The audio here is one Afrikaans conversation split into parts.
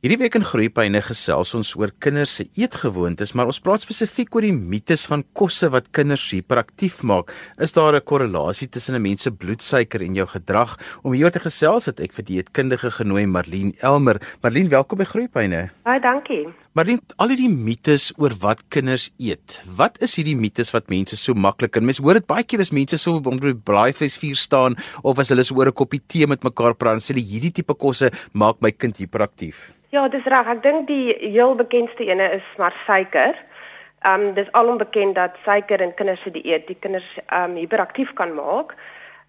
Hierdie week in Groepyne gesels ons oor kinders se eetgewoontes, maar ons praat spesifiek oor die mites van kosse wat kinders hiperaktief maak. Is daar 'n korrelasie tussen 'n mens se bloedsuiker en jou gedrag? Om hieroor te gesels het ek vir die eetkundige genooi Marlene Elmer. Marlene, welkom by Groepyne. Baie dankie. Marlene, al hierdie mites oor wat kinders eet. Wat is hierdie mites wat mense so maklik en mense hoor dit baie keer as mense so op 'n braaivleisvuur staan of as hulle so oor 'n koppie tee met mekaar praat en sê hierdie tipe kosse maak my kind hiperaktief. Ja, dis reg. Ek dink die heel bekendste ene is maar suiker. Ehm um, dis alom bekend dat suiker in kinders se dieet die kinders ehm um, hiperaktief kan maak.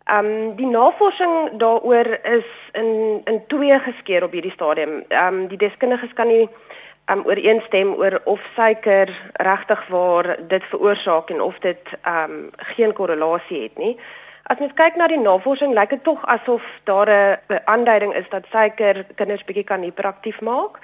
Ehm um, die navorsing daaroor is in in twee geskeur op hierdie stadium. Ehm um, die deskundiges kan nie ehm um, ooreenstem oor of suiker regtig waar dit veroorsaak en of dit ehm um, geen korrelasie het nie. As mens kyk na die navorsing, lyk dit tog asof daar 'n aanduiding is dat suiker kinders bietjie kan hiperaktief maak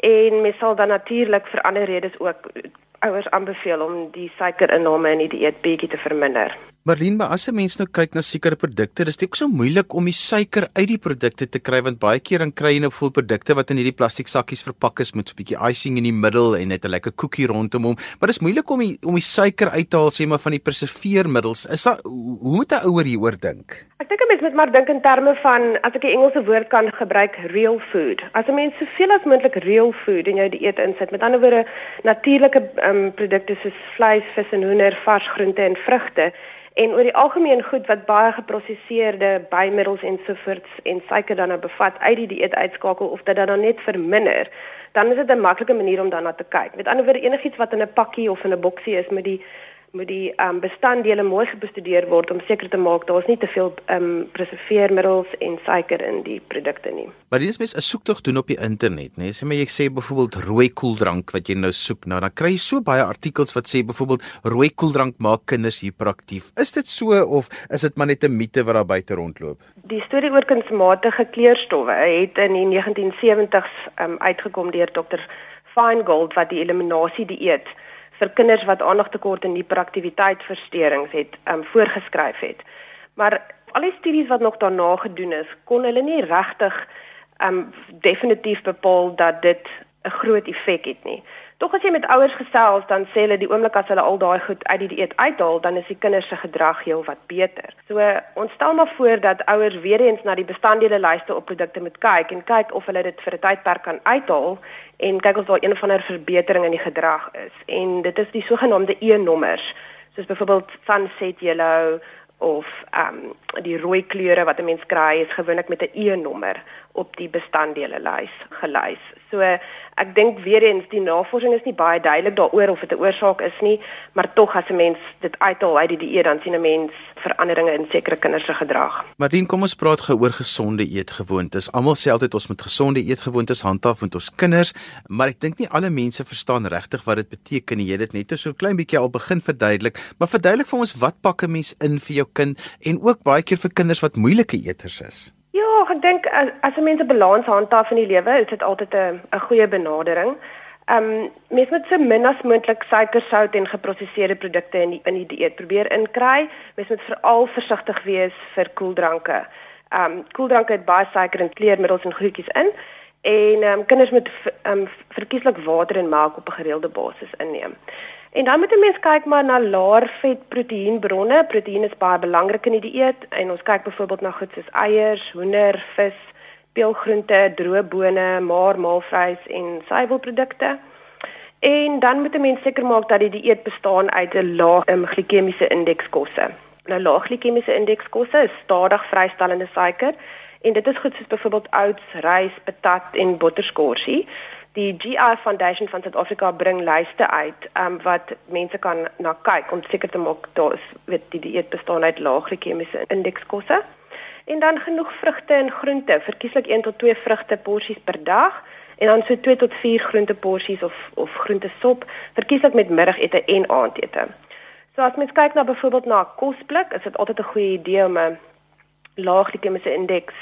en mens sal dan natuurlik vir ander redes ook ouers aanbeveel om die suikerinname in die dieet bietjie te verminder. Marlene, maar as 'n mens nou kyk na sekere produkte, dis dit so moeilik om die suiker uit die produkte te kry want baie keer dan kry jy nou vol produkte wat in hierdie plastiek sakkies verpak is met so 'n bietjie icing in die middel en net 'n lekker koekie rondom hom. Maar dis moeilik om die om die suiker uit te haal sê maar van die preserveermiddels. Is daar hoe moet 'n ouer hieroor dink? Ek dink 'n mens moet maar dink in terme van as ek 'n Engelse woord kan gebruik, real food. As 'n mens soveel as moontlik real food in jou dieet insit, met ander woorde natuurlike um, produkte soos vleis, vis en hoender, vars groente en vrugte en oor die algemeen goed wat baie geprosesseerde bymiddels en sovoorts en suiker dan nou bevat uit die dieet uitskakel of dit dan net verminder dan is dit 'n maklike manier om daarna te kyk. Met ander woorde enigiets wat in 'n pakkie of in 'n boksie is met die moet die um, bestanddele mooi bestudeer word om seker te maak daar's nie te veel um, preserveermiddels en suiker in die produkte nie. Maar dis mens 'n soektog doen op die internet, né? Sê maar jy sê byvoorbeeld rooi koeldrank wat jy nou soek na, dan kry jy so baie artikels wat sê byvoorbeeld rooi koeldrank maak kinders hiperaktief. Is dit so of is dit maar net 'n mite wat daar buite rondloop? Die studie oor kunsmatige kleurstowwe het in die 1970s um, uitgekom deur Dr. Feingold wat die eliminasie dieet vir kinders wat aandagtekort en hiperaktiwiteitsversteurings het um, voorgeskryf het. Maar al die studies wat nog daarna gedoen is, kon hulle nie regtig um definitief bepaal dat dit 'n groot effek het nie. Tog as jy met ouers gesels, dan sê hulle die oomblik as hulle al daai goed uit die dieet uithaal, dan is die kinders se gedrag heel wat beter. So ons stel maar voor dat ouers weer eens na die bestanddele lyste op produkte moet kyk en kyk of hulle dit vir 'n tydperk kan uithaal en kyk of daar een of ander verbetering in die gedrag is. En dit is die sogenaamde E-nommers, soos byvoorbeeld sunset yellow of ehm um, die rooi kleure wat 'n mens kry is gewoonlik met 'n E-nommer op die bestanddele lys gelys. So ek dink weer eens die navorsing is nie baie duidelik daaroor of dit 'n oorsaak is nie, maar tog as 'n mens dit uithaal uit die dieet dan sien 'n mens veranderinge in sekere kinders se gedrag. Marien, kom ons praat gou oor gesonde eetgewoontes. Almal sê altyd ons moet gesonde eetgewoontes handhaaf met ons kinders, maar ek dink nie alle mense verstaan regtig wat dit beteken nie. Jy het dit net so klein bietjie al begin verduidelik, maar verduidelik vir ons wat pak 'n mens in vir jou kind en ook baie keer vir kinders wat moeilike eters is. Ja, ek dink as, as 'n mens 'n balans handhaaf in die lewe, is dit altyd 'n 'n goeie benadering. Ehm um, mens moet so min as moontlik suiker, sout en geproseserde produkte in die in die dieet probeer inkry. Mens moet veral versigtig wees vir koeldranke. Ehm um, koeldranke het baie suiker en kleurmiddels en goedjies in en ehm um, kinders moet ehm um, verkieslik water en melk op 'n gereelde basis inneem. En dan moet 'n mens kyk maar na laer vet proteïenbronne. Proteïen is baie belangrik in die dieet en ons kyk byvoorbeeld na goed soos eiers, hoender, vis, peulgroente, droë bone, maar maalvleis en suiwelprodukte. En dan moet 'n mens seker maak dat die dieet bestaan uit 'n lae um, glikemiese indeks kosse. Nou lae glikemiese indeks kosse is stadig vrystellende suiker en dit is goed soos byvoorbeeld oats, rys, patat en botterskorsie die GI Foundation van Suid-Afrika bring lyste uit um, wat mense kan na kyk om seker te maak daar is weet die dieet bestaan uit lae glikemiese indekskosse en dan genoeg vrugte en groente verkieslik 1 tot 2 vrugte porsies per dag en dan so 2 tot 4 groente porsies of of groente sop verkieslik met middagete en aandete. So as mens kyk na byvoorbeeld na kosblik, is dit altyd 'n goeie idee om 'n lae glikemiese indeks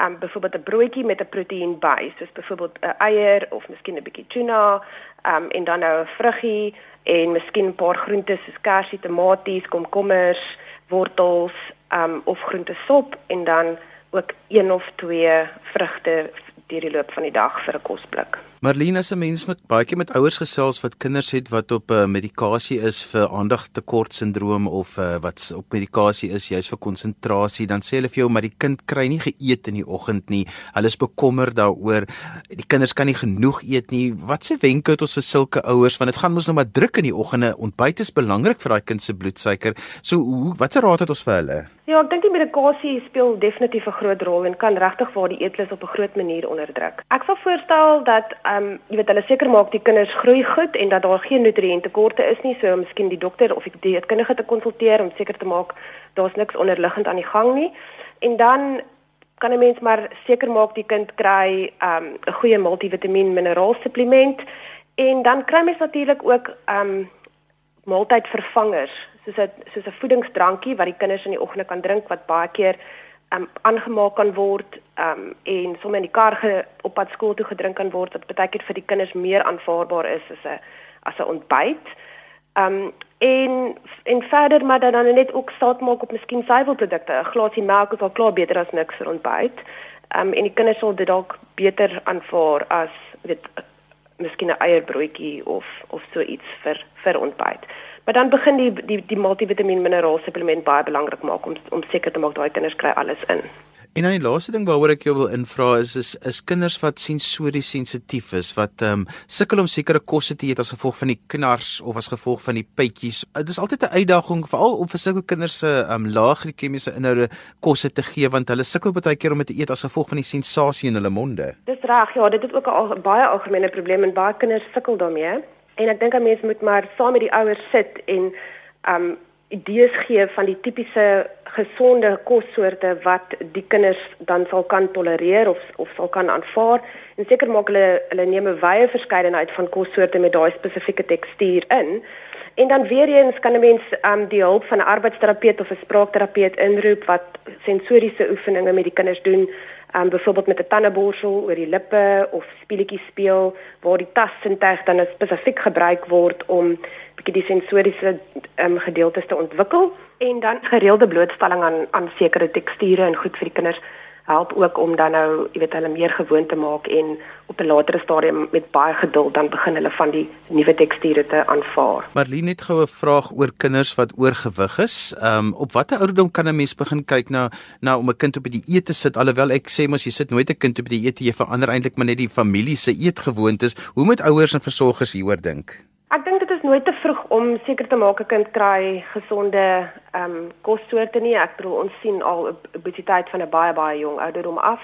um byvoorbeeld 'n broodjie met 'n proteïen by, soos byvoorbeeld 'n eier of miskien 'n bietjie tuna, um en dan nou 'n vruggie en miskien 'n paar groente soos kersie, tomaties, komkommers, wortels, um of groente sop en dan ook een of twee vrugte deur die loop van die dag vir 'n kosblik. Marlene, as 'n mens met baie keer met ouers gesels wat kinders het wat op uh, medikasie is vir aandagtekort sindroom of uh, wat op medikasie is juis vir konsentrasie, dan sê hulle vir jou maar die kind kry nie geëet in die oggend nie. Hulle is bekommerd daaroor. Die kinders kan nie genoeg eet nie. Wat se wenke het ons vir sulke ouers want dit gaan mos nou maar druk in die oggende. Ontbyt is belangrik vir daai kind se bloedsuiker. So hoe watse raad het ons vir hulle? Ja, ek dink die medikasie speel definitief 'n groot rol en kan regtig waar die eetlus op 'n groot manier onderdruk. Ek sal voorstel dat ehm um, jy weet hulle seker maak die kinders groei goed en dat daar geen nutriëntekorte is nie, so miskien die dokter of die dieetkundige te konsulteer om seker te maak daar's niks onderliggend aan die gang nie. En dan kan 'n mens maar seker maak die kind kry ehm, 'n um, goeie multivitamiin mineraal supplement en dan kry mens natuurlik ook ehm um, maaltydvervangers soos 'n soos 'n voedingsdrankie wat die kinders in die oggende kan drink wat baie keer um aangemaak kan word um en sommer in die kar ge, op pad skool toe gedrink kan word wat baie keer vir die kinders meer aanvaarbaar is as 'n as 'n ontbyt. Um en en verder maar dan net ook staat maak op miskien suiwelprodukte. 'n Glasie melk is al klaar beter as niks vir ontbyt. Um en die kinders sal dit dalk beter aanvaar as weet miskien 'n eierbroodjie of of so iets vir vir ontbyt. Maar dan begin die die die multivitamiin mineraal supplement baie belangrik maak om om seker te maak daai kinders kry alles in. En dan die laaste ding waaroor ek jou wil invra is is is kinders wat sensories sensitief is wat ehm um, sukkel om sekere kosse te eet as gevolg van die knars of as gevolg van die pytjies. Dit is altyd 'n uitdaging veral om vir sulke kinders se ehm um, lae glikemiese inhoude kosse te gee want hulle sukkel baie keer om dit te eet as gevolg van die sensasie in hulle monde. Dis reg, ja, dit is ook 'n al, baie algemene probleem en baie kinders sukkel daarmee. En ek dink 'n mens moet maar saam met die ouers sit en um, idees gee van die tipiese gesonde kossoorte wat die kinders dan sal kan tolereer of of sal kan aanvaar. En seker maak hulle hulle neem 'n wye verskeidenheid van kossoorte met daai spesifieke tekstuur in. En dan weer eens kan 'n mens um die hulp van 'n arbeidsterapeut of 'n spraakterapeut inroep wat sensoriese oefeninge met die kinders doen um byvoorbeeld met 'n tandeborsel oor die lippe of speletjies speel waar die tassintuig dan spesifiek gebruik word om bietjie die sensoriese um, gedeeltes te ontwikkel en dan gereelde blootstelling aan aan sekere teksture en goed vir die kinders help ook om dan nou, jy weet, hulle meer gewoond te maak en op 'n latere stadium met baie geduld dan begin hulle van die nuwe teksture te aanvaar. Marlene het gou 'n vraag oor kinders wat oorgewig is. Ehm um, op watter ouderdom kan 'n mens begin kyk na na om 'n kind op die dieet te sit? Alhoewel ek sê mos jy sit nooit 'n kind op die dieet jy verander eintlik maar net die familie se eetgewoontes. Hoe moet ouers en versorgers hieroor dink? Ek dink dit is nooit te vroeg om seker te maak 'n kind kry gesonde ehm um, kossoorte nie. Ek bedoel ons sien al obesiteit van 'n baie baie jong ouderdom af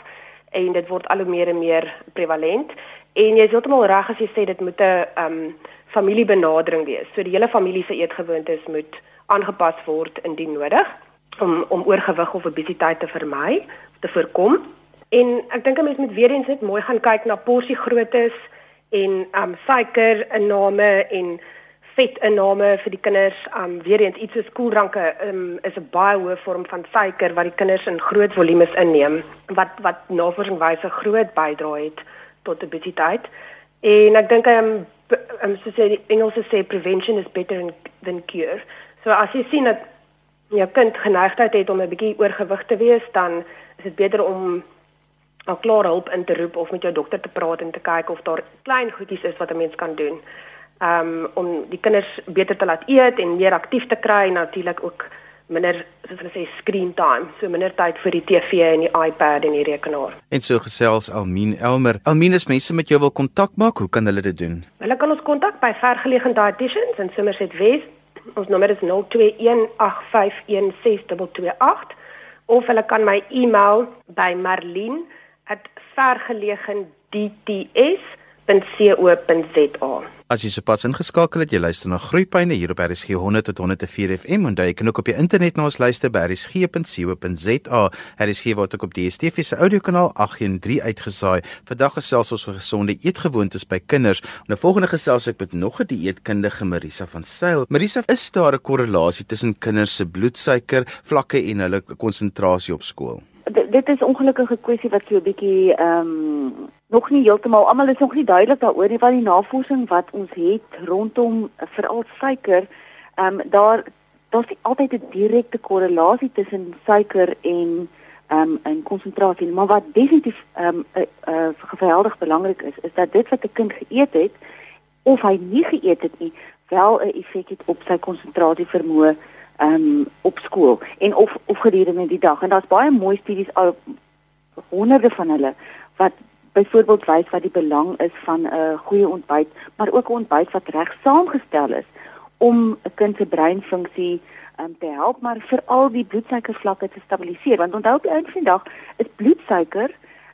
en dit word al hoe meer en meer prevalent. En jy is heeltemal reg as jy sê dit moet 'n ehm um, familiebenadering wees. So die hele familie se eetgewoontes moet aangepas word indien nodig om om oorgewig of obesiteit te vermy, te voorkom. En ek dink 'n mens moet weer eens net mooi gaan kyk na porsie groottes en um suiker inname en vet inname vir die kinders. Um weer eens iets soos koeldranke um is 'n baie hoë vorm van suiker wat die kinders in groot volumes inneem wat wat navorsing wys 'n groot bydrae het tot obesiteit. En ek dink um, um soos die Engelse sê prevention is better than cure. So as jy sien dat jou kind geneigtheid het om 'n bietjie oorgewig te wees, dan is dit beter om al klaar hulp in te roep of met jou dokter te praat en te kyk of daar klein goedjies is wat 'n mens kan doen. Um om die kinders beter te laat eet en meer aktief te kry en natuurlik ook minder soos hulle sê screen time, so minder tyd vir die TV en die iPad en die rekenaar. En so gesels Almien Elmer. Almien is mense met jou wil kontak maak, hoe kan hulle dit doen? Hulle kan ons kontak by Vergelegen Dietitians in Somerset West. Ons nommer is 0218516228 of hulle kan my e-mail by marlene @vergelegendts.co.za. As jy sopas ingeskakel het, jy luister na Groeipyne hier op RSG 100 tot 104 FM en jy kan ook op die internet na ons luister by rsg.co.za. RSG word ook op die DSTV se audiokanaal 813 uitgesaai. Vandag gesels ons oor gesonde eetgewoontes by kinders. En 'n volgende gesels ek met nog 'n dieetkundige Marisa van Sail. Marisa, is daar 'n korrelasie tussen kinders se bloedsuiker vlakke en hulle konsentrasie op skool? Dit is ongelukkige kwessie wat so 'n bietjie ehm um, nog nie heeltemal almal is nog nie duidelik daaroor nie wat die navorsing wat ons het rondom veral suiker ehm um, daar daar's nie altyd 'n direkte korrelasie tussen suiker en um, in konsentrasie, maar wat definitief ehm um, uh, uh, geweldig belangrik is, is dat dit wat 'n kind geëet het of hy nie geëet het nie, wel 'n effek het op sy konsentrasie vermoë ehm um, op skool en of of gedurende die dag. En daar's baie mooi studies al honderde van hulle wat byvoorbeeld wys wat die belang is van 'n uh, goeie ontbyt, maar ook 'n ontbyt wat reg saamgestel is om 'n kind se breinfunksie um, te help maar veral die bloedsuikervlakke te stabiliseer want onthou op die einde van die dag is bloedsuiker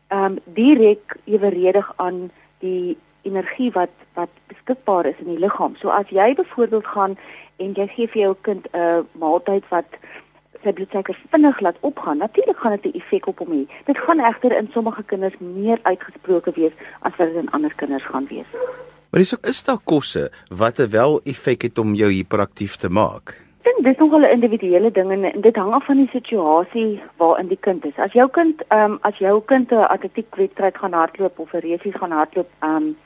ehm um, direk eweredig aan die energie wat wat beskikbaar is in die liggaam. So as jy byvoorbeeld gaan en jy gee vir jou kind 'n uh, maaltyd wat sy bloedsuiker vinnig laat opgaan, natuurlik gaan dit 'n effek op hom hê. Dit gaan egter in sommige kinders meer uitgesproke wees as wat dit in ander kinders gaan wees. Maar is ook is daar kosse wat wel effek het om jou hiperaktief te maak? Dink dis nogal 'n individuele ding en dit hang af van die situasie waarin die kind is. As jou kind ehm um, as jou kind 'n atletiek wedstryd gaan hardloop of 'n resies gaan hardloop ehm um,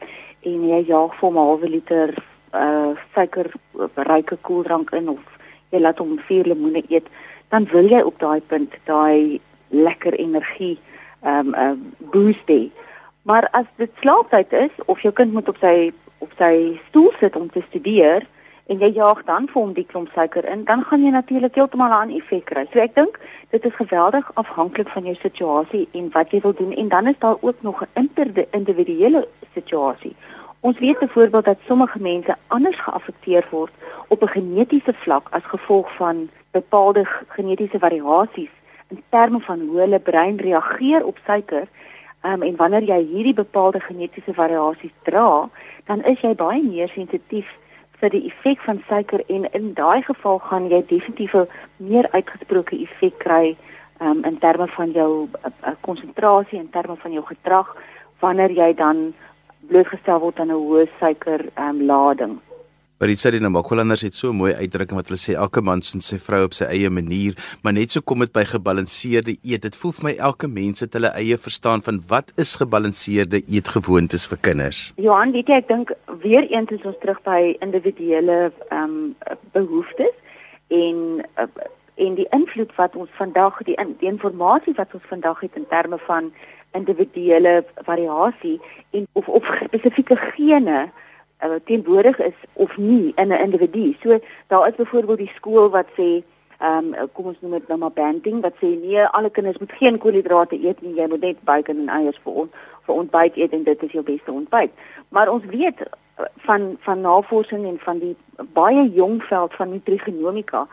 en jy jaag vir 'n halwe liter uh suiker ryke koeldrank in of jy laat hom vier lemoene eet, dan wil jy op daai punt daai lekker energie ehm um, uh, boost hê. Maar as dit slaaptyd is of jou kind moet op sy op sy stoel sit om te studeer, en jy jaag dan vir hom die klomp suiker in, dan gaan jy natuurlik heeltemal 'n effek kry. So ek dink dit is geweldig afhanklik van jou situasie en wat jy wil doen en dan is daar ook nog 'n individuele situasie. Ons weet byvoorbeeld dat sommige mense anders geaffekteer word op 'n genetiese vlak as gevolg van bepaalde genetiese variasies in terme van hoe hulle brein reageer op suiker. Um, en wanneer jy hierdie bepaalde genetiese variasies dra, dan is jy baie meer sensitief vir die effek van suiker en in daai geval gaan jy definitief 'n meer uitgesproke effek kry um, in terme van jou eh, konsentrasie en terme van jou gedrag wanneer jy dan blootgestel word aan 'n hoë suiker um, lading. Maar dit sê die Namakolanders het so mooi uitdrukking wat hulle sê elke man sien sy vrou op sy eie manier, maar net so kom dit by gebalanseerde eet. Dit voel vir my elke mens het hulle eie verstaan van wat is gebalanseerde eetgewoontes vir kinders. Johan, weet jy, ek dink weer eens is ons terug by individuele ehm um, behoeftes en uh, en die invloed wat ons vandag die die inligting wat ons vandag het in terme van individuele variasie en of of spesifieke gene uh, teenwoordig is of nie in 'n individu. So daar is byvoorbeeld die skool wat sê ehm um, kom ons noem dit nou maar banting wat sê nee alle kinders moet geen koolhidrate eet nie jy moet net bacon en eiers vir ons vir ontbyt eet en dit is jou beste ontbyt. Maar ons weet eh, van van navorsing en van die baie jong veld van nutrigenomika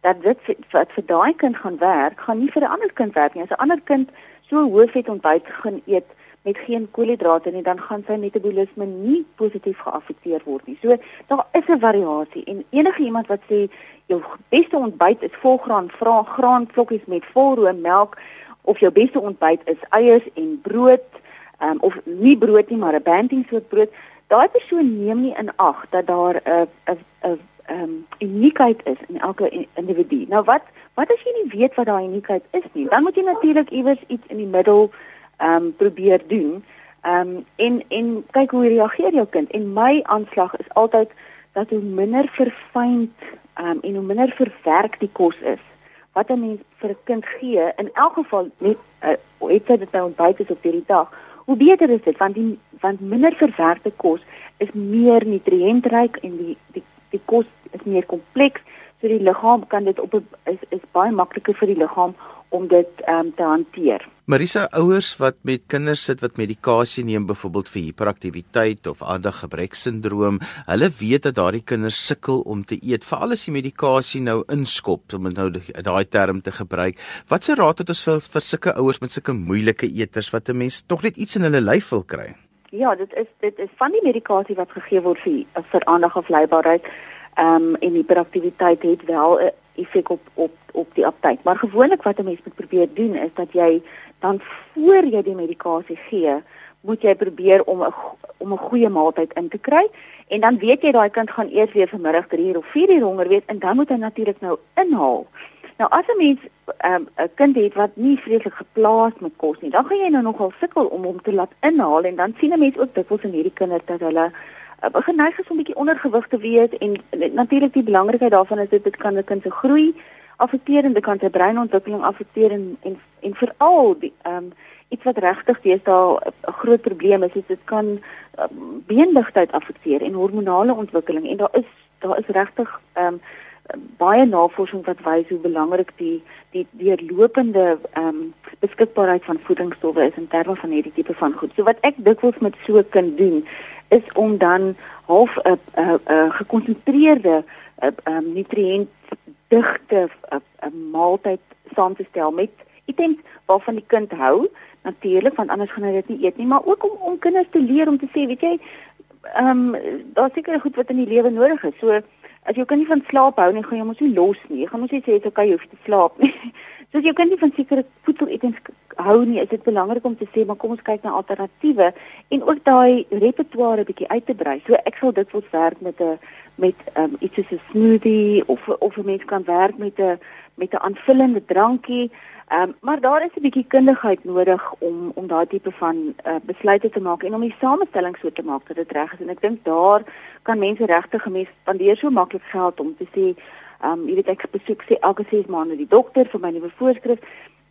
dat dit wat vir daai kind gaan werk, gaan nie vir 'n ander kind werk nie. As 'n ander kind so hoë vet ontbyt gaan eet met geen koolhidrate nie, dan gaan sy metabolisme nie positief geaffekteer word nie. So daar is 'n variasie en enige iemand wat sê jou beste ontbyt is volgraan, vra graanvlokkies met volroom melk of jou beste ontbyt is eiers en brood, um, of nie brood nie, maar 'n banting soort brood, daai persoon neem nie in ag dat daar 'n 'n 'n um, uniekheid is in elke individu. Nou wat wat as jy nie weet wat daai uniekheid is nie, dan moet jy natuurlik iewers iets in die middel ehm um, probeer doen. Ehm um, en en kyk hoe reageer jou kind. En my aanslag is altyd dat hoe minder verfynd ehm um, en hoe minder verwerk die kos is wat 'n mens vir 'n kind gee, in elk geval net uh, het sy dit nou ontbyt is op hierdie dag, hoe beter is dit want die want minder verwerkte kos is meer nutriëntryk en die die die kos is meer kompleks so die liggaam kan dit op 'n is is baie makliker vir die liggaam om dit um, te hanteer. Marisa, ouers wat met kinders sit wat medikasie neem byvoorbeeld vir hiperaktiwiteit of aandaggebreksindroom, hulle weet dat daardie kinders sukkel om te eet, veral as die medikasie nou inskop, om nou daai term te gebruik. Watse raad het ons vir vir sulke ouers met sulke moeilike eters wat 'n mens tog net iets in hulle lyf wil kry? Ja, dit is dit is van die medikasie wat gegee word vir vir aandagafleibaarheid ehm um, en hiperaktiwiteit het wel 'n effek op op op die aptyt. Maar gewoonlik wat 'n mens moet probeer doen is dat jy dan voor jy die medikasie gee, moet jy probeer om 'n om 'n goeie maaltyd in te kry en dan weet jy daai kind gaan eers weer vanmiddag 3 uur of 4 uur honger weet en dan moet hy natuurlik nou inhaal. Nou as 'n mens ehm, 'n um, kind het wat nie vreeslik geplaas met kos nie, dan gaan jy nou nogal sukkel om hom te laat inhaal en dan sien 'n mens ook dikwels in hierdie kinders dat hulle uh, geneig is om bietjie ondergewig te wees en natuurlik die belangrikheid daarvan is dit dit kan 'n kind se groei affekteer en dit kan sy breinontwikkeling affekteer en en, en veral ehm um, iets wat regtig deesdae 'n groot probleem is, is dit kan um, beendigtheid affekteer en hormonale ontwikkeling en daar is daar is regtig ehm um, baie navorsing wat wys hoe belangrik die die deurlopende ehm um, beskikbaarheid van voedingsstowwe is in terme van hierdie tipe van goed. So wat ek dikwels met so 'n kind doen is om dan half 'n 'n 'n gekonsentreerde 'n um, nutriënt digte 'n maaltyd saam te stel met items waarvan die kind hou natuurlik want anders gaan hy dit nie eet nie maar ook om om kinders te leer om te sê weet jy ehm um, daar's seker goed wat in die lewe nodig is. So as jou kind nie van slaap hou nie gaan jy mos nie los nie. Jy gaan mos nie sê okay jy hoef te slaap nie. So as jou kind nie van sekere voedseletens hou nie is dit belangrik om te sê maar kom ons kyk na alternatiewe en ook daai repertoire bietjie uit te brei. So ek sal dit wil werk met 'n met um, iets soos 'n smoothie of of 'n mens kan werk met 'n met 'n aanvullende drankie Ehm um, maar daar is 'n bietjie kundigheid nodig om om daai tipe van uh, besluite te maak en om die samestelling so te maak dat dit reg is. En ek dink daar kan mense regtig gemens spandeer so maklik geld om te sê ehm um, jy weet ek besoek sê elke 6 maande die dokter vir my nuwe voorskrif.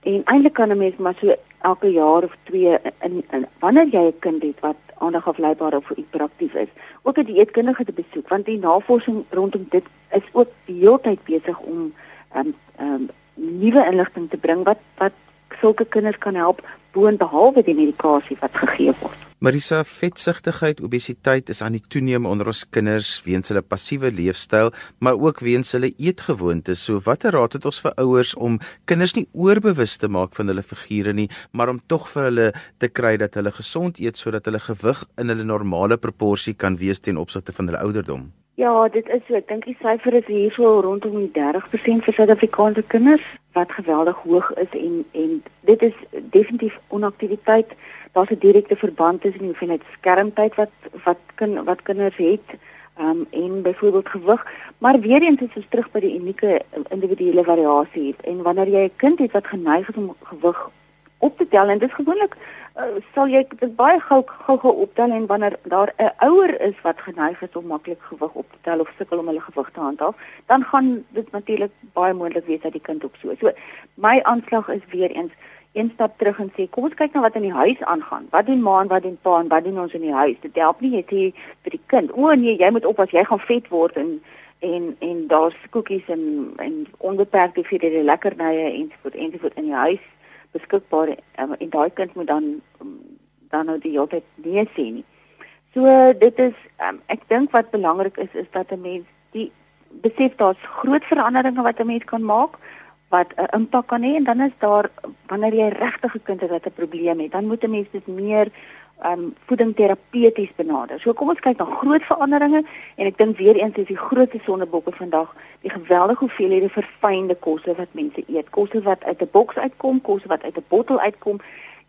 En eintlik kan 'n mens maar so elke jaar of twee in, in wanneer jy 'n kind het wat aandag afleibaar of hiperaktief is ook 'n dieetkundige te besoek want die navorsing rondom dit is ook die hele tyd besig om ehm um, ehm um, nuwe inligting te bring wat wat sulke kinders kan help boonbehalwe die medikasie wat gegee word. Marisa, vetsigtigheid, obesiteit is aan die toename onder ons kinders weens hulle passiewe leefstyl, maar ook weens hulle eetgewoontes. So watter raad het ons vir ouers om kinders nie oorbewus te maak van hulle figure nie, maar om tog vir hulle te kry dat hulle gesond eet sodat hulle gewig in hulle normale proporsie kan wees ten opsigte van hulle ouderdom? Ja, dit is so. Ek dink die syfer is hierso rondom die 30% vir Suid-Afrikaanse kinders wat geweldig hoog is en en dit is definitief onaktiwiteit. Daar's 'n direkte verband tussen die hoeveelheid skermtyd wat wat kind wat kinders het um, en byvoorbeeld gewig, maar weer eens is ons terug by die unieke individuele variasie en wanneer jy 'n kind het wat geneig is om gewig op te tel en dit is gewoonlik uh, sal jy dit baie gou gou optel en wanneer daar 'n ouer is wat geneig is om maklik gewig op te tel of sukkel om hulle gewig te handhaaf, dan gaan dit natuurlik baie moontlik wees dat die kind ook so. So my aanslag is weer eens een stap terug en sê kom ons kyk na wat in die huis aangaan. Wat doen ma en wat doen pa en wat doen ons in die huis? Dit help nie sê vir die kind, o nee, jy moet oppas, jy gaan vet word en en en daar's koekies en en onbeperkte vir die lekkernye ensovoorts ensovoorts in die huis beskikbaar um, en daai kind moet dan um, dan nou die hele tyd nee sê nie. So dit is um, ek dink wat belangrik is is dat 'n mens die besef daar's groot veranderinge wat 'n mens kan maak wat 'n impak kan hê en dan is daar wanneer jy regtig 'n kind het wat 'n probleem het, dan moet 'n mens dit meer um voeding terapeuties benader. So kom ons kyk na groot veranderinge en ek dink weer eens is die grootste sondebokke vandag die geweldige hoeveelhede verfynde kosse wat mense eet. Kosse wat uit 'n boks uitkom, kosse wat uit 'n bottel uitkom.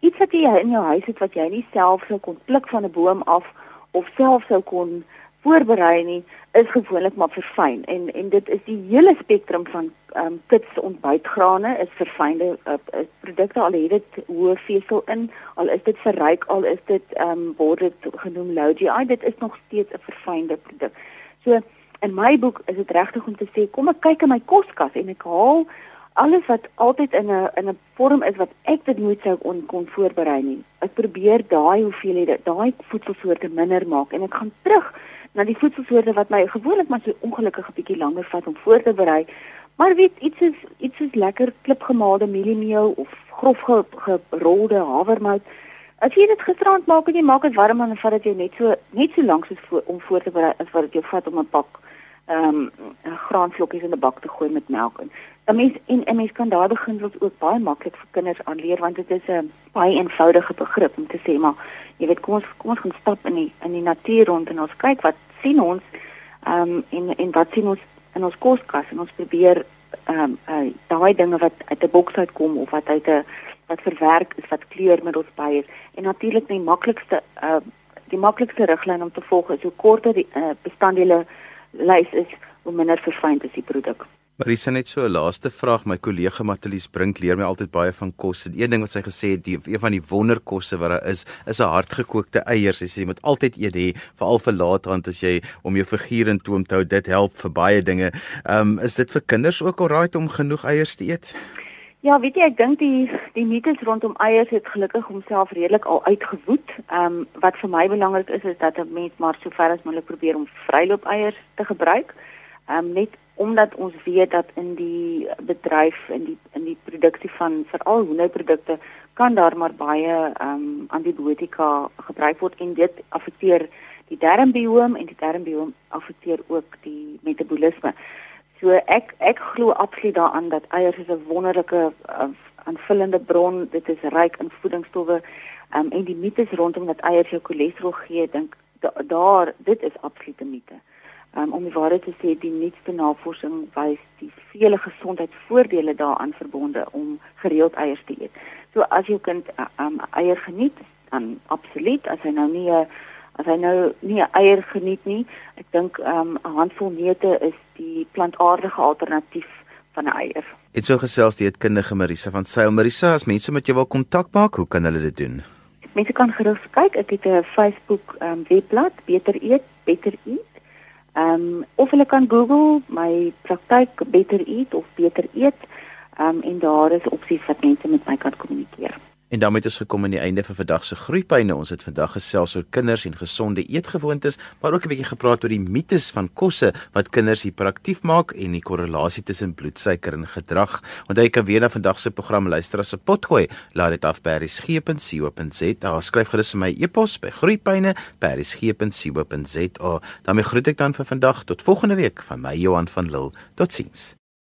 Iets wat jy in jou huis het wat jy nie self sou kon pluk van 'n boom af of self sou kon voorberei nie is gewoonlik maar verfyn en en dit is die hele spektrum van ehm um, kits ontbytgrane is verfynde uh, produkte al het dit hoë vesel in al is dit verryk al is dit ehm um, word dit genoem low GI dit is nog steeds 'n verfynde produk. So in my boek is dit regtig om te sê kom ek kyk in my koskas en ek haal alles wat altyd in 'n in 'n vorm is wat ek dit nooit sou kon kon voorberei nie. Ek probeer daai hoeveelhede daai voedselsoorte minder maak en ek gaan terug na die voedselsoorte wat my gewoonlik maar so ongelukkig 'n bietjie langer vat om voor te berei. Maar weet iets is iets is lekker klipgemaalde mieliemeel of grof gerolde havermout. As jy dit gisterand maak en jy maak dit warm en vat dit jou net so net so lank soos voor, om voor te berei as wat dit jou vat om 'n pak ehm um, graanvlokkies in 'n bak te gooi met melk in. 'n Mens en 'n mens kan daar beginsels ook baie maklik vir kinders aanleer want dit is 'n baie eenvoudige begrip om te sê maar jy weet kom ons kom ons gaan stap in die in die natuur rond en ons kyk wat sien ons ehm um, en en wat sien ons in ons koskas en ons probeer ehm um, uh, daai dinge wat uit 'n boks uitkom of wat uit 'n wat verwerk is wat kleurmiddels by is en natuurlik die maklikste uh, die maklikste riglyn om te volg is hoe korter die uh, bestanddele lys is hoe minder verfyn is die produk. Marisa net so 'n laaste vraag. My kollega Matelies Brink leer my altyd baie van kos. En een ding wat sy gesê het, die een van die wonderkosse wat daar is, is 'n hardgekookte eiers. Sy sê jy moet altyd eet hê, veral vir laterand as jy om jou figuur in toom te hou. Dit help vir baie dinge. Ehm um, is dit vir kinders ook alraai om genoeg eiers te eet? Ja, weet jy, ek dink die die mites rondom eiers het gelukkig homself redelik al uitgewoed. Ehm um, wat vir my belangrik is is dat 'n mens maar so ver as moontlik probeer om vryloop eiers te gebruik. Ehm um, net omdat ons weet dat in die bedryf in die in die produksie van veral hoenderprodukte kan daar maar baie ehm um, antibiotika gebruik word en dit affekteer die darmbioom en die darmbioom affekteer ook die metabolisme. So ek ek glo absoluut daaraan dat eiers is 'n wonderlike uh, aanvullende bron. Dit is ryk in voedingsstowwe. Ehm um, en die mites rondom dat eiers jou cholesterol gee, dink da, daar dit is absolute mite. Um, om die waarheid te sê, die nuutste navorsing wys die vele gesondheidsvoordele daaraan verbonde om gereeld eiers te eet. So as jou kind um, eier geniet, dan absoluut. As hy nou nie 'n as hy nou nie 'n eier geniet nie, ek dink 'n um, handvol neute is die plantaardige alternatief van 'n eier. Dit so gesels die eetkundige Marisa van Sail. Marisa, as mense met jou wil kontak maak, hoe kan hulle dit doen? Mense kan gerus kyk. Ek het 'n Facebook um, webblad, Beter Eet, Beter Eat Ehm um, of hulle kan Google my praktyk Better Eat of Beter Eet. Ehm um, en daar is opsies wat mense met my kan kommunikeer. En daarmee het ons gekom aan die einde van vandag se groeipyne. Ons het vandag gesels oor kinders en gesonde eetgewoontes, maar ook 'n bietjie gepraat oor die mites van kosse wat kinders hiperaktief maak en die korrelasie tussen bloedsuiker en gedrag. Onthou jy kan weer na vandag se program luister as 'n potgooi. Laat dit af by resgep.co.za. Skryf gerus vir my e-pos by groeipyne@resgep.co.za. daarmee groet ek dan vir vandag tot volgende week van my Johan van Lille. Totsiens.